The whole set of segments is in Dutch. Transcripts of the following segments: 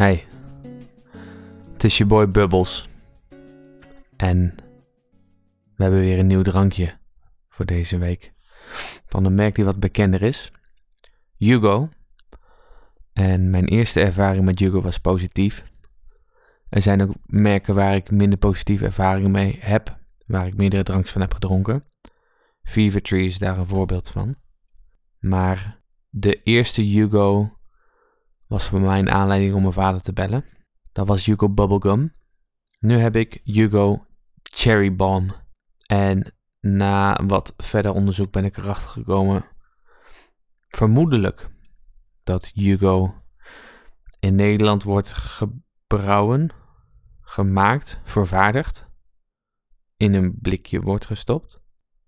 Hey, het is je boy Bubbles. En we hebben weer een nieuw drankje voor deze week. Van een merk die wat bekender is. Hugo. En mijn eerste ervaring met Hugo was positief. Er zijn ook merken waar ik minder positieve ervaringen mee heb. Waar ik meerdere drankjes van heb gedronken. Fever Tree is daar een voorbeeld van. Maar de eerste Hugo was voor mij een aanleiding om mijn vader te bellen. Dat was Hugo Bubblegum. Nu heb ik Hugo Cherry Bomb. En na wat verder onderzoek ben ik erachter gekomen, vermoedelijk, dat Hugo in Nederland wordt gebrouwen, gemaakt, vervaardigd, in een blikje wordt gestopt.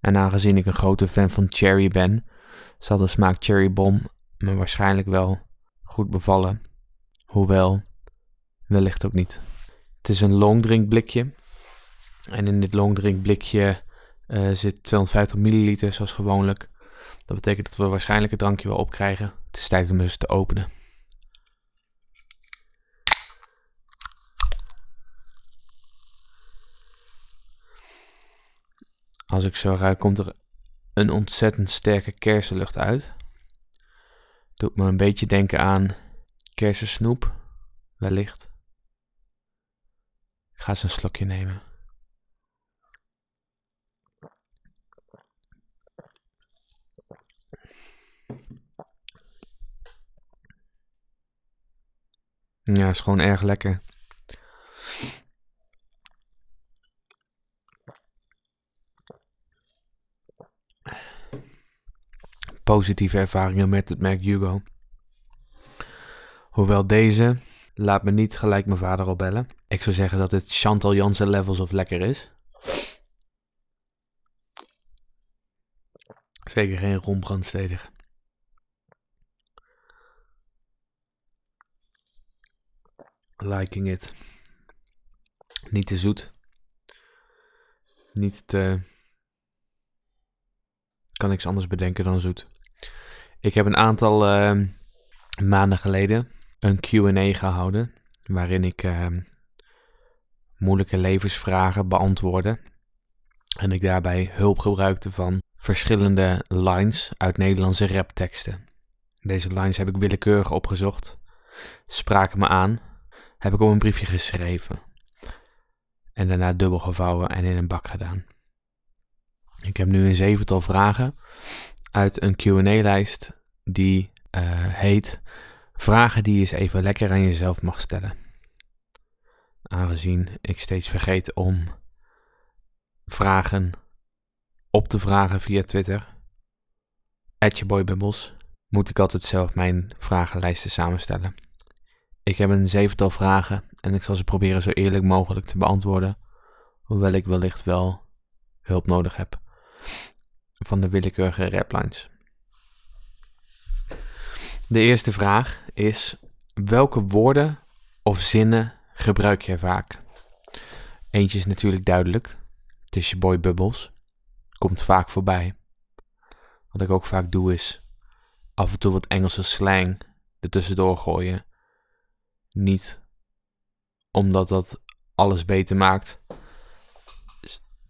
En aangezien ik een grote fan van cherry ben, zal de smaak cherry bomb me waarschijnlijk wel goed bevallen. Hoewel, wellicht ook niet. Het is een longdrink blikje. En in dit longdrink blikje uh, zit 250 milliliter zoals gewoonlijk. Dat betekent dat we waarschijnlijk het drankje wel opkrijgen. Het is tijd om dus te openen. Als ik zo ruik, komt er een ontzettend sterke kersenlucht uit. Doet me een beetje denken aan kersensnoep, wellicht. Ik ga eens een slokje nemen. Ja, is gewoon erg lekker. Positieve ervaringen met het merk Hugo. Hoewel deze, laat me niet gelijk mijn vader al bellen. Ik zou zeggen dat het Chantal Jansen levels of lekker is. Zeker geen rombrandstedig. Liking it. Niet te zoet. Niet te. Kan niks anders bedenken dan zoet. Ik heb een aantal uh, maanden geleden een QA gehouden. Waarin ik uh, moeilijke levensvragen beantwoordde. En ik daarbij hulp gebruikte van verschillende lines uit Nederlandse rapteksten. Deze lines heb ik willekeurig opgezocht, spraken me aan heb ik op een briefje geschreven. En daarna dubbel gevouwen en in een bak gedaan. Ik heb nu een zevental vragen uit een QA-lijst die uh, heet Vragen die je eens even lekker aan jezelf mag stellen. Aangezien ik steeds vergeet om vragen op te vragen via Twitter, @jeboybubbles, moet ik altijd zelf mijn vragenlijsten samenstellen. Ik heb een zevental vragen en ik zal ze proberen zo eerlijk mogelijk te beantwoorden, hoewel ik wellicht wel hulp nodig heb van de willekeurige raplines. De eerste vraag is: welke woorden of zinnen gebruik je vaak? Eentje is natuurlijk duidelijk. Het is je boy Bubbles. Komt vaak voorbij. Wat ik ook vaak doe is af en toe wat Engelse slang ertussendoor gooien niet omdat dat alles beter maakt.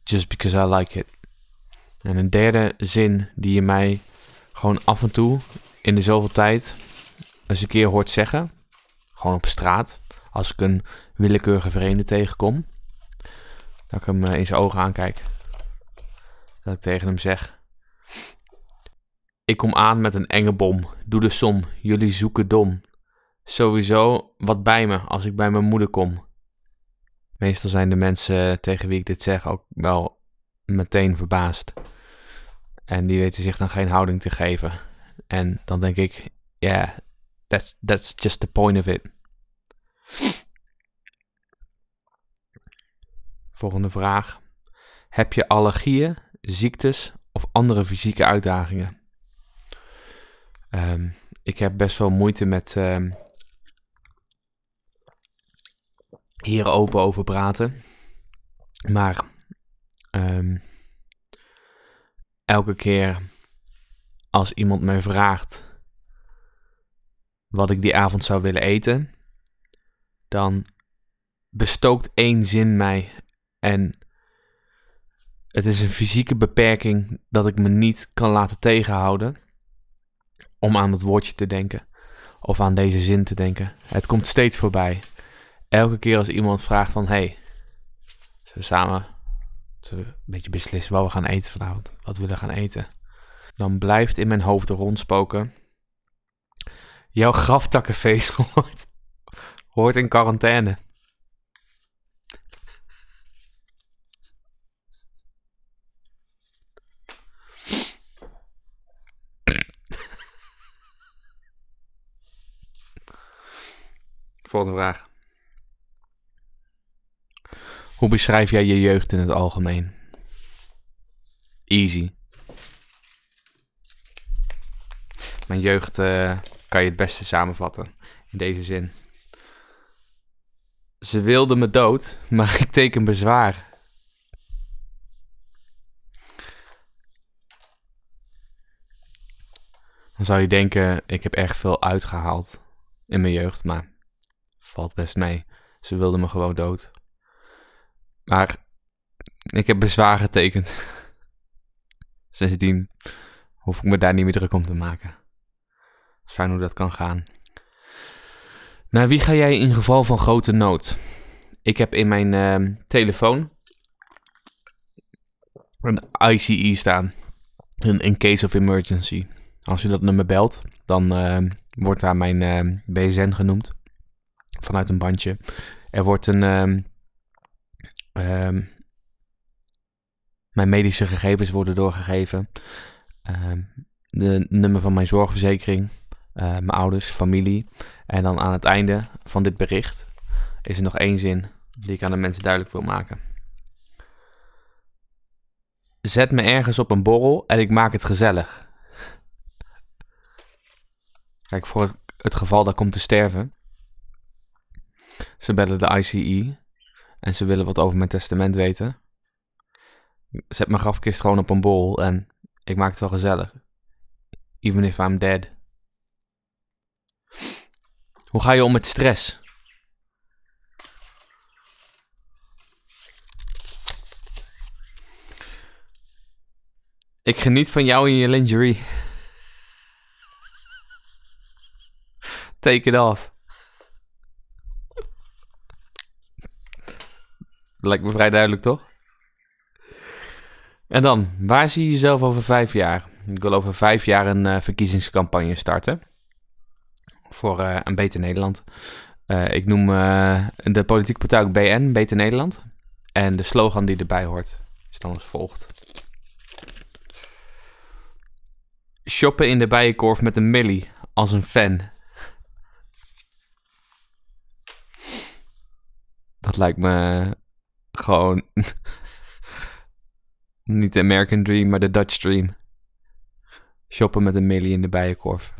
Just because I like it. En een derde zin die je mij gewoon af en toe in de zoveel tijd eens een keer hoort zeggen. Gewoon op straat. Als ik een willekeurige vreemde tegenkom. Dat ik hem eh, in zijn ogen aankijk. Dat ik tegen hem zeg. Ik kom aan met een enge bom. Doe de som. Jullie zoeken dom sowieso wat bij me als ik bij mijn moeder kom. Meestal zijn de mensen tegen wie ik dit zeg ook wel meteen verbaasd. En die weten zich dan geen houding te geven. En dan denk ik, ja, yeah, that's, that's just the point of it. Volgende vraag. Heb je allergieën, ziektes of andere fysieke uitdagingen? Um, ik heb best wel moeite met um, hier open over praten. Maar um, elke keer als iemand mij vraagt wat ik die avond zou willen eten, dan bestookt één zin mij en het is een fysieke beperking dat ik me niet kan laten tegenhouden om aan dat woordje te denken of aan deze zin te denken. Het komt steeds voorbij. Elke keer als iemand vraagt van, hey, we samen we een beetje beslissen wat we gaan eten vanavond, wat we willen gaan eten, dan blijft in mijn hoofd rondspoken. Jouw graftakkenfeest hoort, hoort in quarantaine. Volgende vraag. Hoe beschrijf jij je jeugd in het algemeen? Easy. Mijn jeugd uh, kan je het beste samenvatten in deze zin. Ze wilden me dood, maar ik teken bezwaar. Dan zou je denken, ik heb erg veel uitgehaald in mijn jeugd, maar valt best mee. Ze wilden me gewoon dood. Maar ik heb bezwaar getekend. Sindsdien hoef ik me daar niet meer druk om te maken. Het is fijn hoe dat kan gaan. Naar wie ga jij in geval van grote nood? Ik heb in mijn uh, telefoon een ICE staan. Een in case of emergency. Als je dat nummer belt, dan uh, wordt daar mijn uh, ehm, BSN genoemd vanuit een bandje. Er wordt een. Um, mijn medische gegevens worden doorgegeven. Um, de nummer van mijn zorgverzekering. Uh, mijn ouders, familie. En dan aan het einde van dit bericht is er nog één zin die ik aan de mensen duidelijk wil maken. Zet me ergens op een borrel en ik maak het gezellig. Kijk, voor het geval dat komt te sterven, ze bellen de ICE en ze willen wat over mijn testament weten. Zet mijn grafkist gewoon op een bol en ik maak het wel gezellig. Even if I'm dead. Hoe ga je om met stress? Ik geniet van jou in je lingerie. Take it off. Lijkt me vrij duidelijk, toch? En dan, waar zie je jezelf over vijf jaar? Ik wil over vijf jaar een uh, verkiezingscampagne starten. Voor uh, een Beter Nederland. Uh, ik noem de politieke partij BN, Beter Nederland. En de slogan die erbij hoort is dan als volgt. Shoppen in de bijenkorf met een millie als een fan. Dat lijkt me gewoon niet de American Dream, maar de Dutch Dream. Shoppen met een millie in de bijenkorf.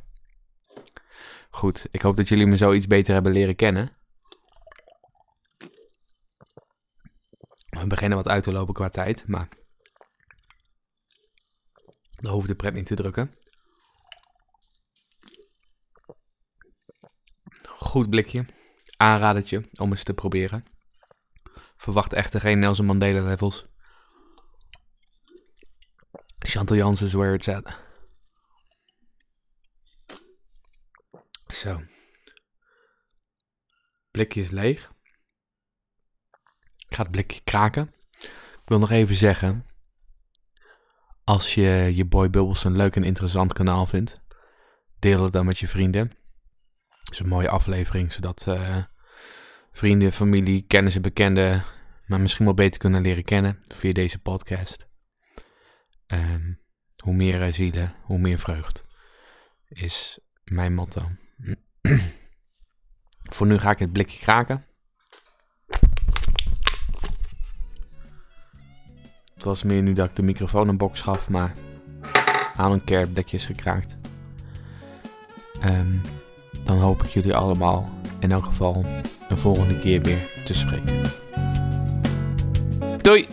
Goed, ik hoop dat jullie me zo iets beter hebben leren kennen. We beginnen wat uit te lopen qua tijd, maar dan hoeft de pret niet te drukken. Goed blikje, aanradertje om eens te proberen. Verwacht echter geen Nelson Mandela levels. Chantal Jansen is where it's at. Zo. Blikje is leeg. Ik ga het blikje kraken. Ik wil nog even zeggen. Als je je Boy Bubbles een leuk en interessant kanaal vindt, deel het dan met je vrienden. Het is een mooie aflevering, zodat uh, vrienden, familie, kennissen, bekenden, maar misschien wel beter kunnen leren kennen via deze podcast. Um, hoe meer zielen, hoe meer vreugd, is mijn motto. Voor nu ga ik het blikje kraken. Het was meer nu dat ik de microfoon een box gaf, maar aan een keer is gekraakt. Um, dan hoop ik jullie allemaal in elk geval een volgende keer weer te spreken. Doei!